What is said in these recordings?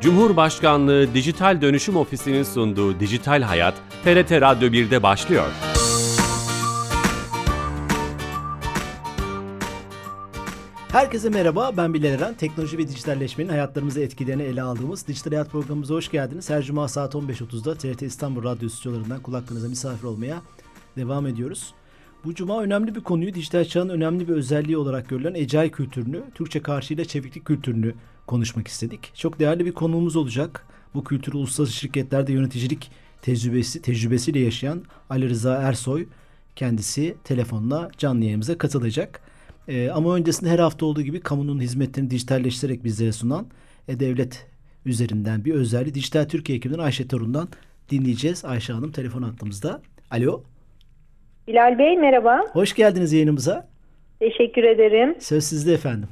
Cumhurbaşkanlığı Dijital Dönüşüm Ofisi'nin sunduğu Dijital Hayat, TRT Radyo 1'de başlıyor. Herkese merhaba, ben Bilal Eren. Teknoloji ve dijitalleşmenin hayatlarımızı etkilerini ele aldığımız Dijital Hayat programımıza hoş geldiniz. Her cuma saat 15.30'da TRT İstanbul Radyo stüdyolarından kulaklarınıza misafir olmaya devam ediyoruz. Bu cuma önemli bir konuyu dijital çağın önemli bir özelliği olarak görülen ecai kültürünü, Türkçe karşıyla çeviklik kültürünü konuşmak istedik. Çok değerli bir konuğumuz olacak. Bu kültürü uluslararası şirketlerde yöneticilik tecrübesi tecrübesiyle yaşayan Ali Rıza Ersoy kendisi telefonla canlı yayınımıza katılacak. Ee, ama öncesinde her hafta olduğu gibi kamunun hizmetlerini dijitalleştirerek bizlere sunan e-devlet üzerinden bir özelliği Dijital Türkiye ekibinden Ayşe Torun'dan dinleyeceğiz. Ayşe Hanım telefon attığımızda. Alo. Bilal Bey merhaba. Hoş geldiniz yayınımıza. Teşekkür ederim. Söz sizde efendim.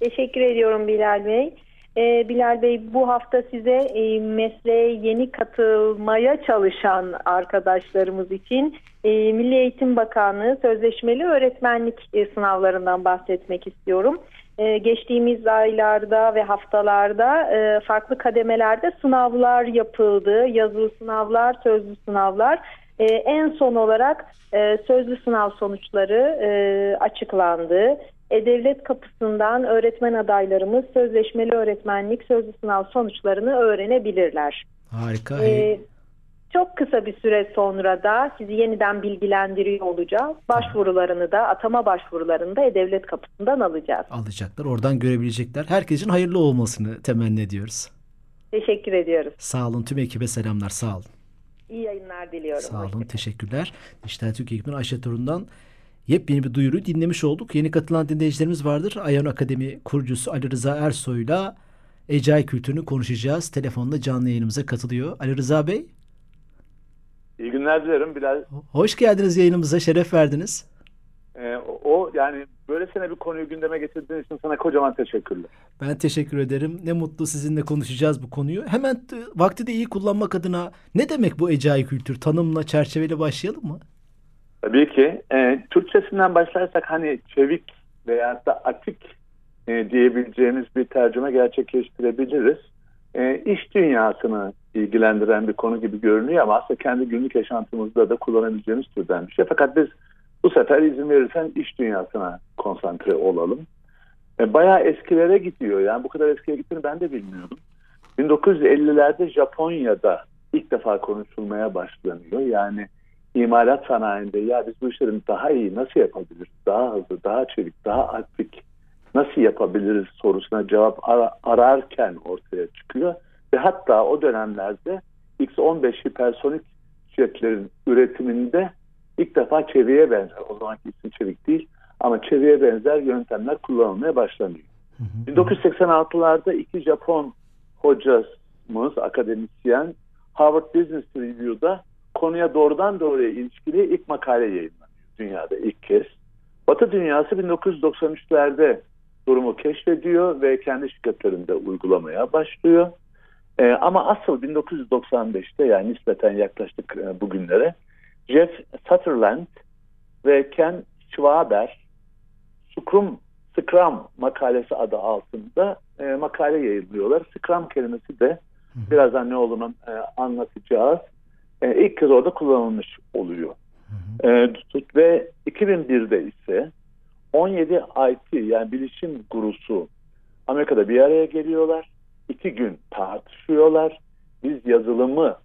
Teşekkür ediyorum Bilal Bey. Ee, Bilal Bey bu hafta size e, mesleğe yeni katılmaya çalışan arkadaşlarımız için e, Milli Eğitim Bakanlığı sözleşmeli öğretmenlik e, sınavlarından bahsetmek istiyorum. E, geçtiğimiz aylarda ve haftalarda e, farklı kademelerde sınavlar yapıldı. Yazılı sınavlar, sözlü sınavlar. E, en son olarak e, sözlü sınav sonuçları e, açıklandı. E-Devlet kapısından öğretmen adaylarımız sözleşmeli öğretmenlik sözlü sınav sonuçlarını öğrenebilirler. Harika. Ee, çok kısa bir süre sonra da sizi yeniden bilgilendiriyor olacağız. Başvurularını da atama başvurularını da E-Devlet kapısından alacağız. Alacaklar. Oradan görebilecekler. Herkesin hayırlı olmasını temenni ediyoruz. Teşekkür ediyoruz. Sağ olun. Tüm ekibe selamlar. Sağ olun. İyi yayınlar diliyorum. Sağ olun. Hoşçakalın. Teşekkürler. Dijital Türkiye ekibinden Ayşe Torun'dan yepyeni bir duyuruyu dinlemiş olduk. Yeni katılan dinleyicilerimiz vardır. Ayan Akademi kurucusu Ali Rıza Ersoy'la Ecai kültürünü konuşacağız. Telefonla canlı yayınımıza katılıyor. Ali Rıza Bey, İyi günler dilerim Bilal. hoş geldiniz yayınımıza. Şeref verdiniz. Yani böylesine bir konuyu gündeme getirdiğin için sana kocaman teşekkürler. Ben teşekkür ederim. Ne mutlu sizinle konuşacağız bu konuyu. Hemen vakti de iyi kullanmak adına ne demek bu ecai kültür? Tanımla, çerçeveyle başlayalım mı? Tabii ki. E, Türkçesinden başlarsak hani çevik veya da atik e, diyebileceğimiz bir tercüme gerçekleştirebiliriz. E, iş dünyasını ilgilendiren bir konu gibi görünüyor ama aslında kendi günlük yaşantımızda da kullanabileceğimiz türden bir şey. Fakat biz bu sefer izin verirsen iş dünyasına konsantre olalım. E, bayağı eskilere gidiyor. Yani bu kadar eskiye gittiğini ben de bilmiyordum. 1950'lerde Japonya'da ilk defa konuşulmaya başlanıyor. Yani imalat sanayinde ya biz bu işleri daha iyi nasıl yapabiliriz? Daha hızlı, daha çevik, daha aktif nasıl yapabiliriz sorusuna cevap ara- ararken ortaya çıkıyor. Ve hatta o dönemlerde X-15 hipersonik jetlerin üretiminde ilk defa çeviğe benzer, o zamanki isim çevik değil ama çeviğe benzer yöntemler kullanılmaya başlanıyor. 1986'larda iki Japon hocamız, akademisyen Harvard Business Review'da konuya doğrudan doğruya ilişkili ilk makale yayınlanıyor dünyada ilk kez. Batı dünyası 1993'lerde durumu keşfediyor ve kendi şirketlerinde uygulamaya başlıyor. Ee, ama asıl 1995'te yani nispeten yaklaştık e, bugünlere Jeff Sutherland ve Ken Schwaber Scrum, Scrum makalesi adı altında e, makale yayınlıyorlar. Scrum kelimesi de birazdan ne olduğunu e, anlatacağız. E, ilk kez orada kullanılmış oluyor. E, tut- ve 2001'de ise 17 IT yani bilişim gurusu Amerika'da bir araya geliyorlar. İki gün tartışıyorlar. Biz yazılımı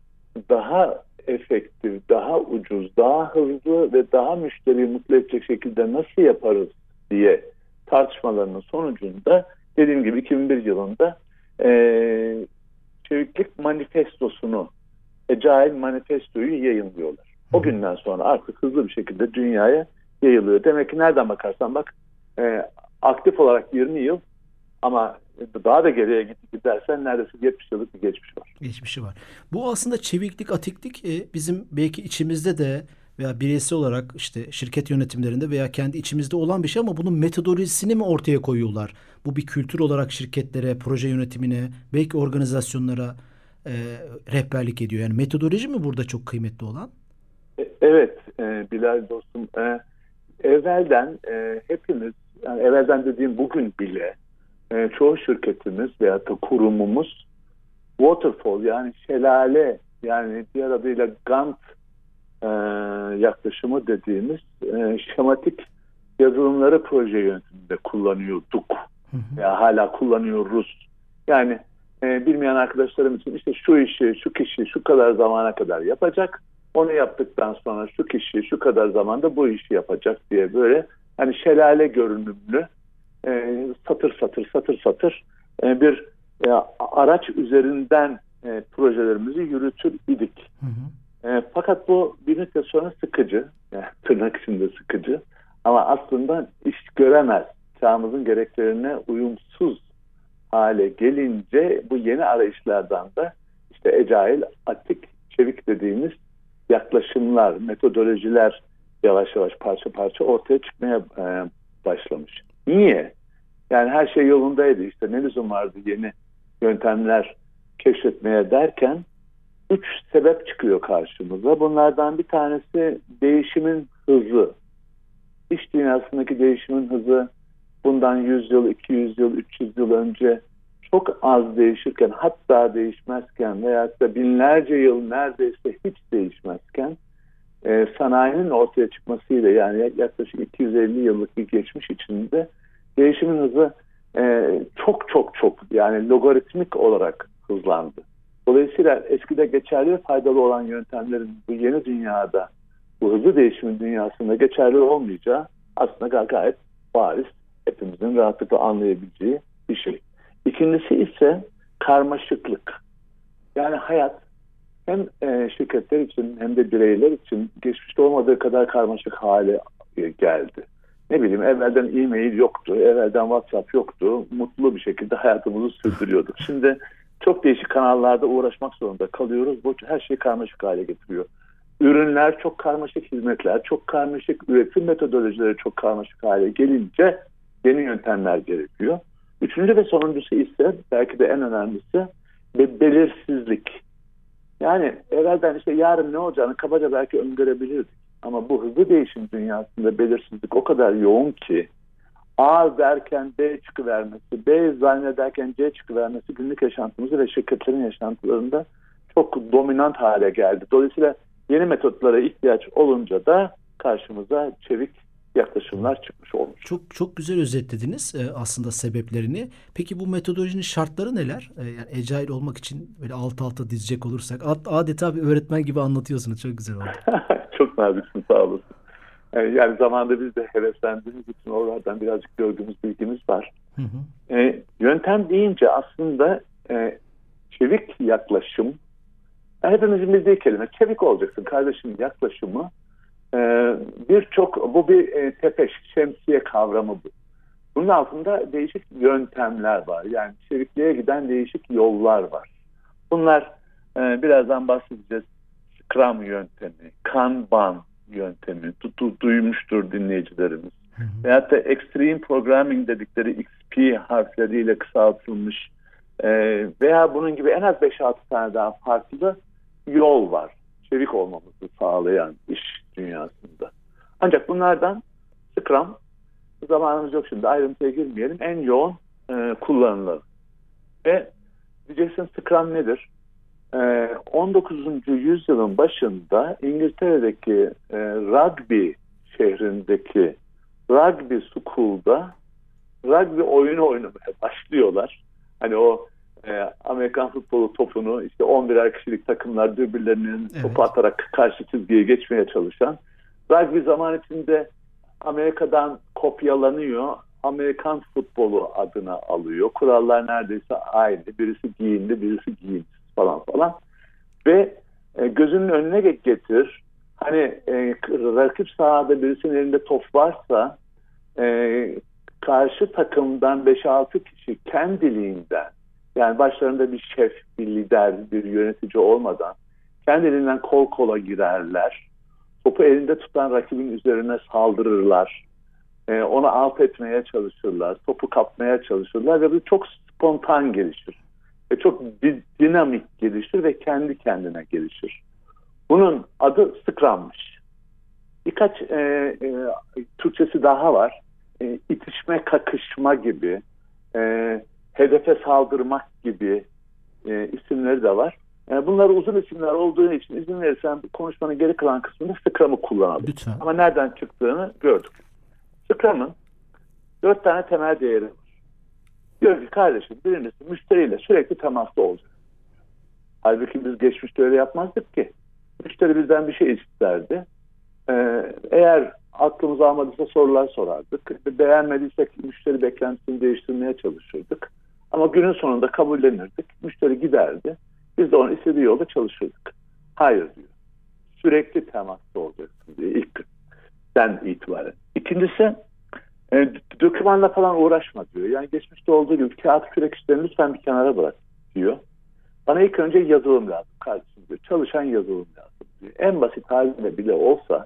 daha efektif, daha ucuz, daha hızlı ve daha müşteriyi mutlu edecek şekilde nasıl yaparız diye tartışmalarının sonucunda dediğim gibi 2001 yılında eee çeviklik manifestosunu Agile Manifesto'yu yayınlıyorlar. O günden sonra artık hızlı bir şekilde dünyaya yayılıyor. Demek ki nereden bakarsan bak e, aktif olarak 20 yıl ama daha da geriye git gidersen neredeyse 70 yıllık bir geçmiş var. Geçmişi var. Bu aslında çeviklik, atiklik e, bizim belki içimizde de veya bireysel olarak işte şirket yönetimlerinde veya kendi içimizde olan bir şey ama bunun metodolojisini mi ortaya koyuyorlar? Bu bir kültür olarak şirketlere, proje yönetimine, belki organizasyonlara e, rehberlik ediyor. Yani metodoloji mi burada çok kıymetli olan? E, Evet e, Bilal dostum e, evvelden e, hepimiz yani evvelden dediğim bugün bile e, çoğu şirketimiz veya da kurumumuz waterfall yani şelale yani diğer adıyla Gantt e, yaklaşımı dediğimiz e, şematik yazılımları proje yönetiminde kullanıyorduk. Hı hı. Ya hala kullanıyoruz. Yani e, bilmeyen arkadaşlarım için işte şu işi, şu kişi şu kadar zamana kadar yapacak. Onu yaptıktan sonra şu kişi şu kadar zamanda bu işi yapacak diye böyle hani şelale görünümlü e, satır satır satır satır e, bir e, araç üzerinden e, projelerimizi yürütür idik. Hı hı. E, fakat bu bir müddet sonra sıkıcı, yani tırnak içinde sıkıcı ama aslında iş göremez. Çağımızın gereklerine uyumsuz hale gelince bu yeni arayışlardan da işte ecail, atik, çevik dediğimiz yaklaşımlar, metodolojiler yavaş yavaş parça parça ortaya çıkmaya e, başlamış. Niye? Yani her şey yolundaydı işte ne lüzum vardı yeni yöntemler keşfetmeye derken üç sebep çıkıyor karşımıza. Bunlardan bir tanesi değişimin hızı. İş dünyasındaki değişimin hızı bundan 100 yıl, 200 yıl, 300 yıl önce çok az değişirken hatta değişmezken veya da binlerce yıl neredeyse hiç değişmezken e, sanayinin ortaya çıkmasıyla yani yaklaşık 250 yıllık bir geçmiş içinde değişimin hızı e, çok çok çok yani logaritmik olarak hızlandı. Dolayısıyla eskide geçerli ve faydalı olan yöntemlerin bu yeni dünyada bu hızlı değişimin dünyasında geçerli olmayacağı aslında gayet bariz hepimizin rahatlıkla anlayabileceği bir şey. İkincisi ise karmaşıklık. Yani hayat hem e, şirketler için hem de bireyler için geçmişte olmadığı kadar karmaşık hale e, geldi. Ne bileyim evvelden e-mail yoktu, evvelden WhatsApp yoktu. Mutlu bir şekilde hayatımızı sürdürüyorduk. Şimdi çok değişik kanallarda uğraşmak zorunda kalıyoruz. Bu her şeyi karmaşık hale getiriyor. Ürünler çok karmaşık, hizmetler çok karmaşık, üretim metodolojileri çok karmaşık hale gelince yeni yöntemler gerekiyor. Üçüncü ve sonuncusu ise belki de en önemlisi ve belirsizlik. Yani evvelden işte yarın ne olacağını kabaca belki öngörebilirdik. Ama bu hızlı değişim dünyasında belirsizlik o kadar yoğun ki A derken B çıkıvermesi, B zannederken C çıkıvermesi günlük yaşantımızı ve şirketlerin yaşantılarında çok dominant hale geldi. Dolayısıyla yeni metotlara ihtiyaç olunca da karşımıza çevik yaklaşımlar çıkmış olmuş. Çok çok güzel özetlediniz e, aslında sebeplerini. Peki bu metodolojinin şartları neler? E, yani ecail olmak için böyle alt alta dizecek olursak adeta bir öğretmen gibi anlatıyorsunuz. Çok güzel oldu. çok naziksin sağ olasın. E, yani zamanında biz de heveslendiğimiz için oralardan birazcık gördüğümüz bilgimiz var. Hı hı. E, yöntem deyince aslında e, çevik yaklaşım hepimizin bildiği kelime çevik olacaksın kardeşim yaklaşımı birçok bu bir e, tepeş, şemsiye kavramı bu. Bunun altında değişik yöntemler var. Yani çevikliğe giden değişik yollar var. Bunlar e, birazdan bahsedeceğiz. Scrum yöntemi, Kanban yöntemi du- duymuştur dinleyicilerimiz. Hı hı. Veyahut da Extreme Programming dedikleri XP harfleriyle kısaltılmış e, veya bunun gibi en az 5-6 tane daha farklı yol var. Çevik olmamızı sağlayan iş dünyasında. Ancak bunlardan Scrum zamanımız yok şimdi ayrıntıya girmeyelim en yoğun e, kullanılan. Ve diyeceksin Scrum nedir? E, 19. yüzyılın başında İngiltere'deki e, Rugby şehrindeki Rugby School'da rugby oyunu oynamaya başlıyorlar. Hani o e, Amerikan futbolu topunu işte 11'er kişilik takımlar birbirlerinin evet. topu atarak karşı çizgiye geçmeye çalışan rugby zaman içinde Amerika'dan kopyalanıyor. Amerikan futbolu adına alıyor. Kurallar neredeyse aynı. Birisi giyindi, birisi giyimsiz falan falan. Ve e, gözünün önüne getir. Hani e, rakip sahada birisinin elinde top varsa e, karşı takımdan 5-6 kişi kendiliğinden yani başlarında bir şef, bir lider, bir yönetici olmadan kendiliğinden kol kola girerler. Topu elinde tutan rakibin üzerine saldırırlar. Ee, onu alt etmeye çalışırlar. Topu kapmaya çalışırlar ve bu çok spontan gelişir. Ve çok dinamik gelişir ve kendi kendine gelişir. Bunun adı Scrum'mış. Birkaç e, e, Türkçesi daha var. E, itişme, kakışma gibi, e, hedefe saldırmak gibi e, isimleri de var. Yani bunlar uzun isimler olduğu için izin verirsen konuşmanın geri kalan kısmında Scrum'ı kullanalım. Lütfen. Ama nereden çıktığını gördük. Scrum'ın dört tane temel değeri var. Diyor ki kardeşim birincisi müşteriyle sürekli temasta olacak. Halbuki biz geçmişte öyle yapmazdık ki. Müşteri bizden bir şey isterdi. Ee, eğer aklımız almadıysa sorular sorardık. Beğenmediysek müşteri beklentisini değiştirmeye çalışırdık. Ama günün sonunda kabullenirdik. Müşteri giderdi. Biz de onun istediği yolda çalışırdık. Hayır diyor. Sürekli temasta olacaksın diyor ilk günden itibaren. İkincisi e, dokümanla falan uğraşma diyor. Yani geçmişte olduğu gibi kağıt kürek işlerini lütfen bir kenara bırak diyor. Bana ilk önce yazılım lazım kardeşim diyor. Çalışan yazılım lazım diyor. En basit halinde bile olsa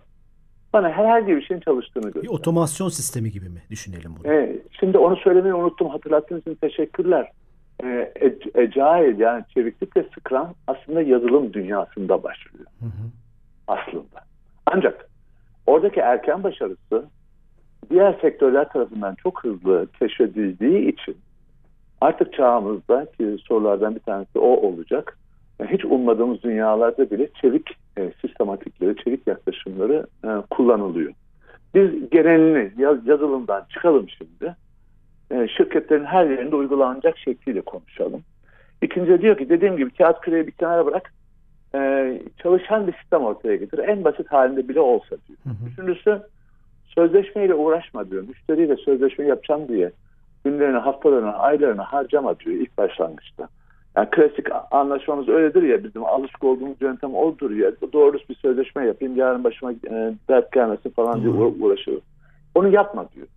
bana herhangi bir şeyin çalıştığını göster. Bir otomasyon sistemi gibi mi düşünelim bunu? E, şimdi onu söylemeyi unuttum. Hatırlattığınız için teşekkürler. E, Agile yani çeviklik ve Scrum aslında yazılım dünyasında başlıyor. Hı hı. Aslında. Ancak oradaki erken başarısı diğer sektörler tarafından çok hızlı keşfedildiği için artık çağımızda ki sorulardan bir tanesi o olacak. Hiç ummadığımız dünyalarda bile çevik e, sistematikleri, çevik yaklaşımları e, kullanılıyor. Biz genelini yaz, yazılımdan çıkalım şimdi. E, şirketlerin her yerinde uygulanacak şekliyle konuşalım. İkinci diyor ki dediğim gibi kağıt küreği bir kenara bırak. E, çalışan bir sistem ortaya getir. En basit halinde bile olsa diyor. Hı hı. Üçüncüsü sözleşmeyle uğraşma diyor. Müşteriyle sözleşme yapacağım diye günlerini, haftalarını, aylarını harcama diyor ilk başlangıçta. Yani klasik anlaşmamız öyledir ya bizim alışık olduğumuz yöntem odur ya. Doğru bir sözleşme yapayım yarın başıma e, dert gelmesin falan diye uğra- uğraşıyor. Onu yapma diyor.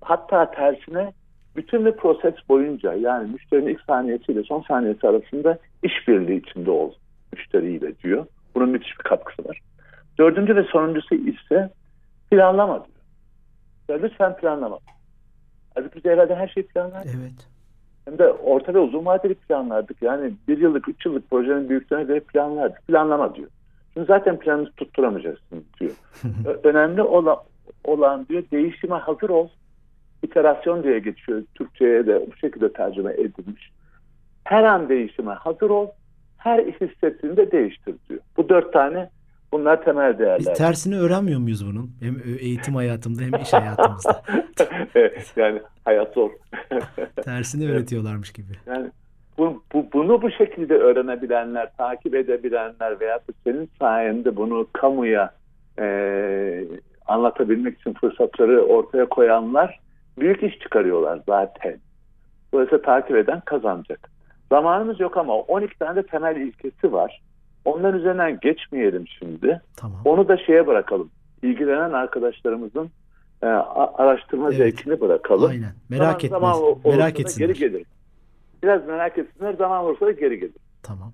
Hatta tersine bütün bir proses boyunca yani müşterinin ilk saniyesiyle son saniyesi arasında işbirliği içinde ol müşteriyle diyor. Bunun müthiş bir katkısı var. Dördüncü ve sonuncusu ise planlama diyor. Ya lütfen planlama. Halbuki biz evvelde her şeyi planlardık. Evet. Hem de orta ve uzun vadeli planlardık. Yani bir yıllık, üç yıllık projenin büyüklüğüne göre planlardık. Planlama diyor. Şimdi zaten planını tutturamayacaksın diyor. Önemli olan, olan diyor değişime hazır ol. İterasyon diye geçiyor. Türkçe'ye de bu şekilde tercüme edilmiş. Her an değişime hazır ol. Her iş hissettiğinde değiştir diyor. Bu dört tane bunlar temel Biz değerler. tersini öğrenmiyor muyuz bunun? Hem eğitim hayatımda hem iş hayatımızda. Evet, yani hayat zor. Tersini öğretiyorlarmış gibi. Yani bu, bu, bunu bu şekilde öğrenebilenler, takip edebilenler veya senin sayende bunu kamuya e, anlatabilmek için fırsatları ortaya koyanlar büyük iş çıkarıyorlar zaten. Dolayısıyla takip eden kazanacak. Zamanımız yok ama 12 tane de temel ilkesi var. Onların üzerinden geçmeyelim şimdi. Tamam. Onu da şeye bırakalım. İlgilenen arkadaşlarımızın e, araştırma Evet. zevkini bırakalım. Aynen. Merak Zaman- etmez. zaman Merak etsinler. Geri gelir. Biraz merak etsinler. Zaman olursa geri gelir. Tamam.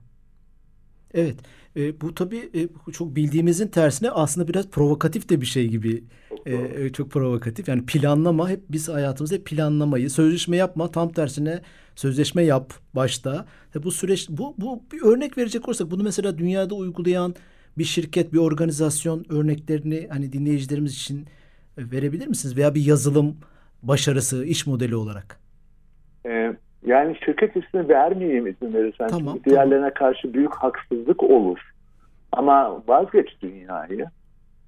Evet. E, bu tabii e, çok bildiğimizin tersine aslında biraz provokatif de bir şey gibi. Çok E, e, çok provokatif. Yani planlama hep biz hayatımızda hep planlamayı, sözleşme yapma tam tersine sözleşme yap başta. E, bu süreç bu bu bir örnek verecek olursak bunu mesela dünyada uygulayan bir şirket, bir organizasyon örneklerini hani dinleyicilerimiz için e, verebilir misiniz veya bir yazılım başarısı, iş modeli olarak? Ee, yani şirket ismi vermeyeyim izin verirsen. Tamam, Çünkü diğerlerine karşı büyük haksızlık olur. Ama vazgeç dünyayı.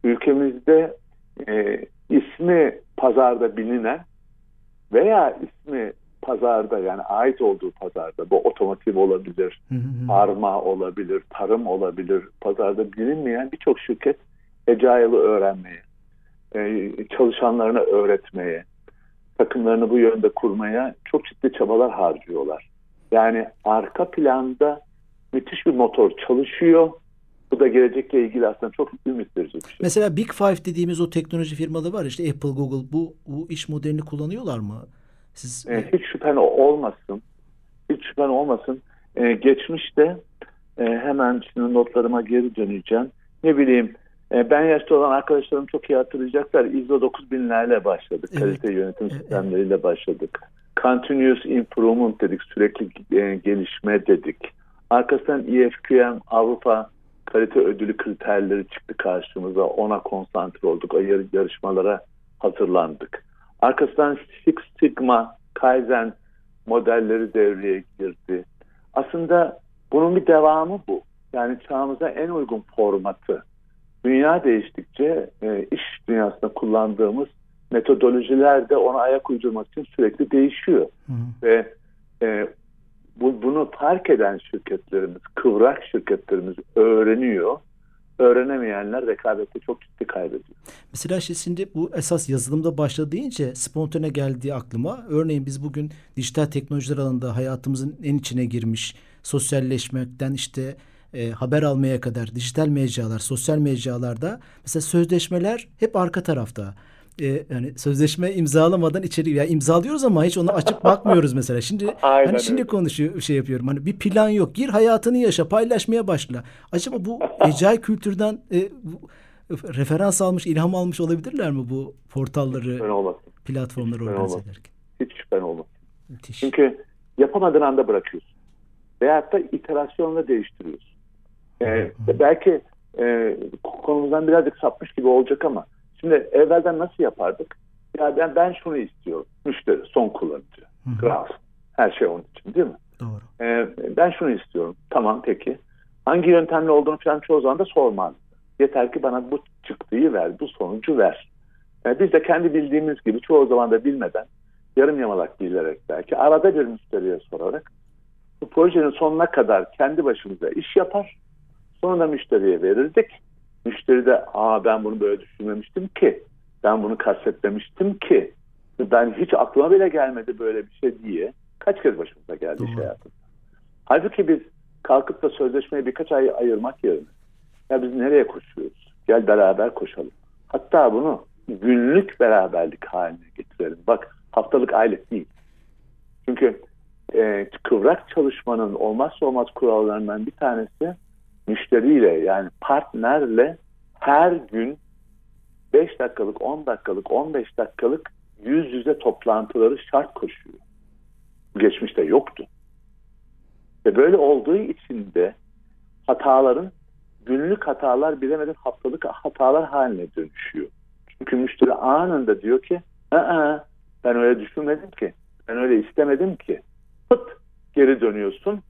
Ülkemizde e, ismi pazarda bilinen veya ismi pazarda yani ait olduğu pazarda bu otomotiv olabilir. Farma olabilir, tarım olabilir. Pazarda bilinmeyen birçok şirket Agile'ı öğrenmeye, e, çalışanlarına öğretmeye, takımlarını bu yönde kurmaya çok ciddi çabalar harcıyorlar. Yani arka planda müthiş bir motor çalışıyor. Bu da gelecekle ilgili aslında çok ümit verici bir şey. Mesela Big Five dediğimiz o teknoloji firmaları var işte Apple, Google bu bu iş modelini kullanıyorlar mı? Siz E, hiç şüphen olmasın. Hiç şüphen olmasın. E, geçmişte e, hemen şimdi notlarıma geri döneceğim. Ne bileyim ben yaşta olan arkadaşlarım çok iyi hatırlayacaklar. ISO 9000'lerle başladık. Evet. Kalite yönetim sistemleriyle başladık. Continuous improvement dedik. Sürekli e, gelişme dedik. Arkasından EFQM Avrupa kalite ödülü kriterleri çıktı karşımıza. Ona konsantre olduk. Yarışmalara hazırlandık. Arkasından Six Sigma, Kaizen modelleri devreye girdi. aslında bunun bir devamı bu. Yani çağımıza en uygun formatı. Dünya değiştikçe e, iş dünyasında kullandığımız metodolojiler de ona ayak uydurmak için sürekli değişiyor. Hı. Ve e, bu, bunu fark eden şirketlerimiz, kıvrak şirketlerimiz öğreniyor. Öğrenemeyenler rekabette çok ciddi kaybediyor. Mesela şey şimdi bu esas yazılımda başladı deyince spontane geldiği aklıma. Örneğin biz bugün dijital teknolojiler alanında hayatımızın en içine girmiş, sosyalleşmekten işte e, haber almaya kadar dijital mecralar, sosyal mecralarda mesela sözleşmeler hep arka tarafta e, yani sözleşme imzalamadan içeri ya yani imzalıyoruz ama hiç onu açıp bakmıyoruz mesela. Şimdi Aynen hani şimdi öyle. konuşuyor şey yapıyorum. Hani bir plan yok. Gir hayatını yaşa, paylaşmaya başla. Acaba bu ecai kültürden e, bu, referans almış, ilham almış olabilirler mi bu portalları, platformları organize ederken? Hiç şüphen olmaz. Müthiş. Çünkü yapamadığın anda bırakıyorsun. Veyahut da iterasyonla değiştiriyorsun. Ee, belki e, konumuzdan birazcık sapmış gibi olacak ama Şimdi evvelden nasıl yapardık? Ya ben, ben şunu istiyorum. Müşteri, son kullanıcı. Kral. Her şey onun için değil mi? Doğru. Ee, ben şunu istiyorum. Tamam peki. Hangi yöntemle olduğunu falan çoğu zaman da sormaz. Yeter ki bana bu çıktıyı ver, bu sonucu ver. Yani biz de kendi bildiğimiz gibi çoğu zaman da bilmeden, yarım yamalak bilerek belki arada bir müşteriye sorarak bu projenin sonuna kadar kendi başımıza iş yapar. Sonra da müşteriye verirdik. Müşteri de aa ben bunu böyle düşünmemiştim ki. Ben bunu kastetmemiştim ki. Ben hiç aklıma bile gelmedi böyle bir şey diye. Kaç kez başımıza geldi Doğru. iş hayatında. Halbuki biz kalkıp da sözleşmeye birkaç ay ayırmak yerine ya biz nereye koşuyoruz? Gel beraber koşalım. Hatta bunu günlük beraberlik haline getirelim. Bak haftalık aylık değil. Çünkü e, kıvrak çalışmanın olmazsa olmaz kurallarından bir tanesi müşteriyle yani partnerle her gün 5 dakikalık, 10 dakikalık, 15 dakikalık yüz yüze toplantıları şart koşuyor. Geçmişte yoktu. Ve böyle olduğu için de hataların günlük hatalar bilemedin haftalık hatalar haline dönüşüyor. Çünkü müşteri anında diyor ki Aa, ben öyle düşünmedim ki. Ben öyle istemedim ki. Pıt geri dönüyorsun.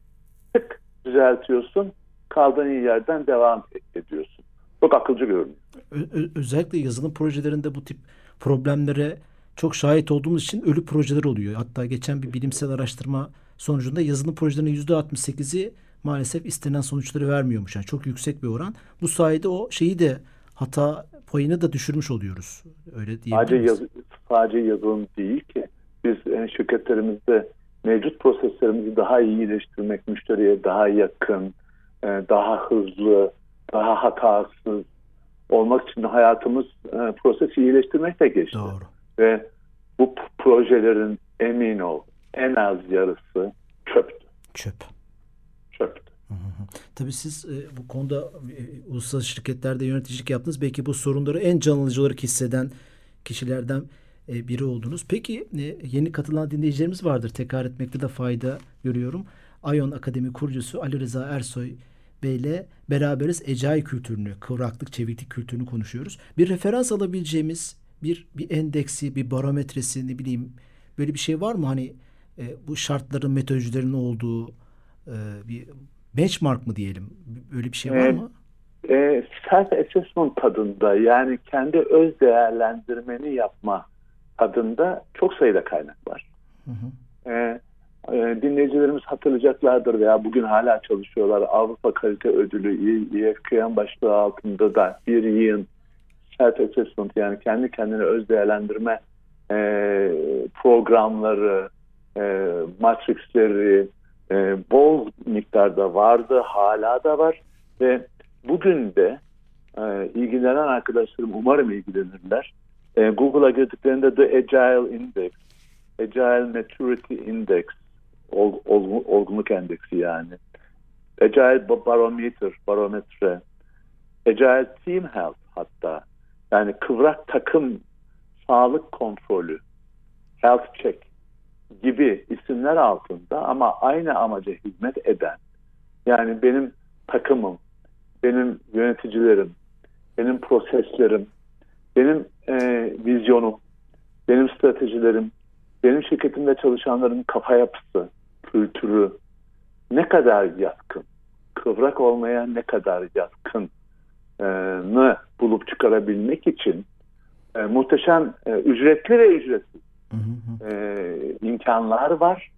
Tık düzeltiyorsun kaldığın yerden devam ediyorsun. Çok akılcı görünüyor. özellikle yazılım projelerinde bu tip problemlere çok şahit olduğumuz için ölü projeler oluyor. Hatta geçen bir bilimsel araştırma sonucunda yazılım projelerinin yüzde 68'i maalesef istenen sonuçları vermiyormuş. Yani çok yüksek bir oran. Bu sayede o şeyi de hata payını da düşürmüş oluyoruz. Öyle sadece, yaz, sadece yazılım değil ki. Biz yani şirketlerimizde mevcut proseslerimizi daha iyi iyileştirmek, müşteriye daha yakın, e, daha hızlı, daha hatasız olmak için hayatımız e, prosesi iyileştirmek de geçti. Doğru. Ve bu projelerin emin ol en az yarısı çöptü. Çöp. Çöptü. Tabii siz e, bu konuda e, uluslararası şirketlerde yöneticilik yaptınız. Belki bu sorunları en canlıcı olarak hisseden kişilerden e, biri oldunuz. Peki e, yeni katılan dinleyicilerimiz vardır. Tekrar etmekte de fayda görüyorum. Ayon Akademi kurucusu Ali Rıza Ersoy Bey'le beraberiz ecai kültürünü, kıvraklık, çeviklik kültürünü konuşuyoruz. Bir referans alabileceğimiz bir bir endeksi, bir barometresi ne bileyim böyle bir şey var mı? Hani e, bu şartların, metodolojilerin olduğu e, bir benchmark mı diyelim? Böyle bir şey var mı? E, self assessment tadında yani kendi öz değerlendirmeni yapma tadında çok sayıda kaynak var. Hı hı. E, e, dinleyicilerimiz hatırlayacaklardır veya bugün hala çalışıyorlar. Avrupa Kalite Ödülü EFKM başlığı altında da bir yığın self assessment yani kendi kendine öz değerlendirme e, programları, e, matrixleri e, bol miktarda vardı, hala da var ve bugün de e, ilgilenen arkadaşlarım umarım ilgilenirler. E, Google'a girdiklerinde The Agile Index, Agile Maturity Index ol, ol, olgunluk endeksi yani. Agile barometer, barometre, Agile team health hatta. Yani kıvrak takım sağlık kontrolü, health check gibi isimler altında ama aynı amaca hizmet eden yani benim takımım, benim yöneticilerim, benim proseslerim, benim e, vizyonum, benim stratejilerim, benim şirketimde çalışanların kafa yapısı, kültürü ne kadar yatkın, kıvrak olmaya ne kadar yatkınını bulup çıkarabilmek için e, muhteşem e, ücretli ve ücretsiz Hı hı. e, imkanlar var.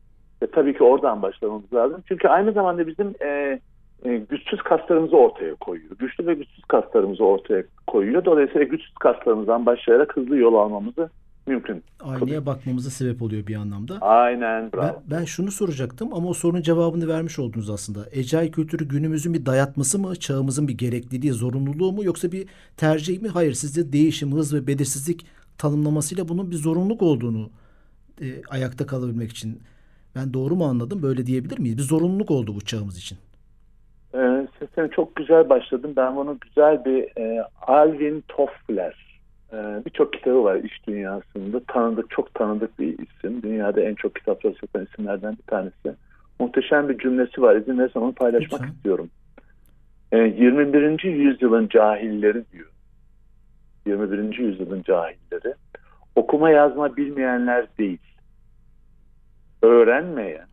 Ve tabii ki oradan başlamamız lazım. Çünkü aynı zamanda bizim e, e, güçsüz kaslarımızı ortaya koyuyor. Güçlü ve güçsüz kaslarımızı ortaya koyuyor. Dolayısıyla güçsüz kaslarımızdan başlayarak hızlı yol almamızı mümkün. Aynaya bakmamıza sebep oluyor bir anlamda. Aynen bravo. Ben, ben şunu soracaktım ama o sorunun cevabını vermiş oldunuz aslında. Ecai kültürü günümüzün bir dayatması mı, çağımızın bir gerekliliği, zorunluluğu mu yoksa bir tercih mi? Hayır, sizde değişim, hız ve belirsizlik tanımlamasıyla bunun bir zorunluluk olduğunu e, ayakta kalabilmek için. Ben doğru mu anladım? Böyle diyebilir miyiz? Bir zorunluluk oldu bu çağımız için. Ee, sesine çok güzel başladın. Ben bunu güzel bir e, Alvin Toffler birçok kitabı var iş dünyasında. Tanıdık, çok tanıdık bir isim. Dünyada en çok kitapları satan isimlerden bir tanesi. Muhteşem bir cümlesi var. İzin verirsen onu paylaşmak Lütfen. istiyorum. E, 21. yüzyılın cahilleri diyor. 21. yüzyılın cahilleri. Okuma yazma bilmeyenler değil. Öğrenmeyen,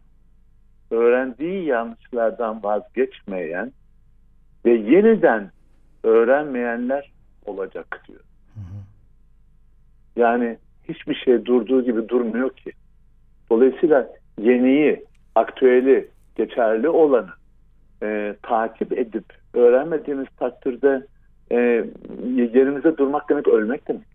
öğrendiği yanlışlardan vazgeçmeyen ve yeniden öğrenmeyenler olacak diyor. Yani hiçbir şey durduğu gibi durmuyor ki. Dolayısıyla yeniyi, aktüeli, geçerli olanı e, takip edip öğrenmediğimiz takdirde e, yerimize durmak demek ölmek demek.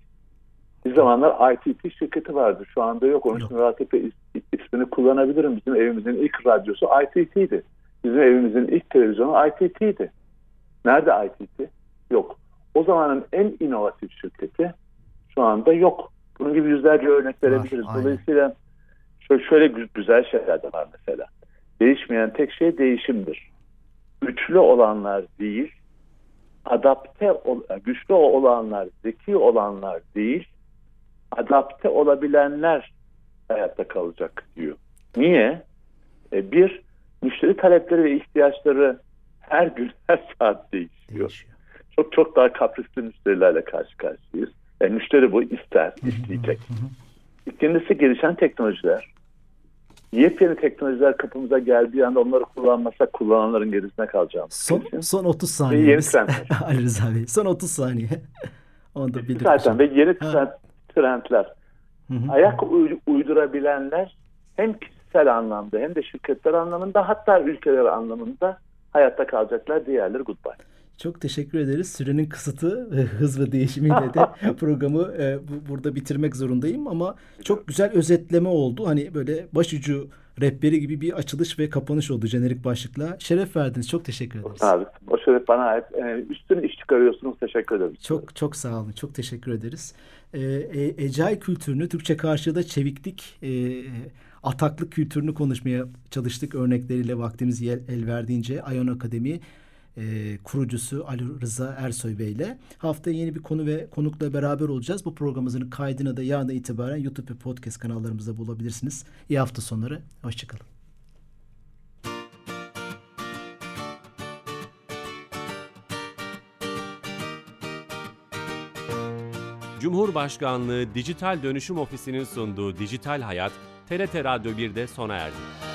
Bir zamanlar ITT şirketi vardı. Şu anda yok. Onun için is- ismini kullanabilirim. Bizim evimizin ilk radyosu ITT'ydi. Bizim evimizin ilk televizyonu ITT'ydi. Nerede ITT? Yok. O zamanın en inovatif şirketi şu anda yok. Bunun gibi yüzlerce örnek verebiliriz. aynen. Dolayısıyla şöyle, şöyle gü- güzel şeyler de var mesela. Değişmeyen tek şey değişimdir. Güçlü olanlar değil, adapte ol- güçlü olanlar, zeki olanlar değil, adapte olabilenler hayatta kalacak diyor. Niye? E, bir, müşteri talepleri ve ihtiyaçları her gün, her saat değişiyor. Değişiyor. Çok çok daha kaprisli müşterilerle karşı karşıyayız. E, müşteri bu ister, isteyecek. İkincisi gelişen teknolojiler. Yepyeni teknolojiler kapımıza geldiği anda onları kullanmasak kullananların gerisine kalacağımız. Son, son 30 Ve saniye. yeni Biz- trendler. Ali Rıza Bey. Son 30 saniye. Onu da Zaten ve yeni trend, trendler. Hı hı. Ayak uy- uydurabilenler hem kişisel anlamda hem de şirketler anlamında hatta ülkeler anlamında hayatta kalacaklar. Diğerleri goodbye. Çok teşekkür ederiz. Sürenin kısıtı hız ve değişimiyle de programı e, bu, burada bitirmek zorundayım ama çok güzel özetleme oldu. Hani böyle başucu rehberi gibi bir açılış ve kapanış oldu jenerik başlıkla. Şeref verdiniz. Çok teşekkür ederiz. Abi, o şeref bana ait. Ee, üstüne iş çıkarıyorsunuz. Teşekkür ederim. Çok çok sağ olun. Çok teşekkür ederiz. Ee, e, Ecai kültürünü Türkçe karşılığı da çeviklik, e, ataklık kültürünü konuşmaya çalıştık örnekleriyle vaktimiz el, el verdiğince Ayon Akademi e, kurucusu Ali Rıza Ersoy Bey ile haftaya yeni bir konu ve konukla beraber olacağız. Bu programımızın kaydını da yarına itibaren YouTube ve podcast kanallarımızda bulabilirsiniz. İyi hafta sonları. Hoşçakalın. Cumhurbaşkanlığı Dijital Dönüşüm Ofisi'nin sunduğu Dijital Hayat, TRT Radyo 1'de sona erdi.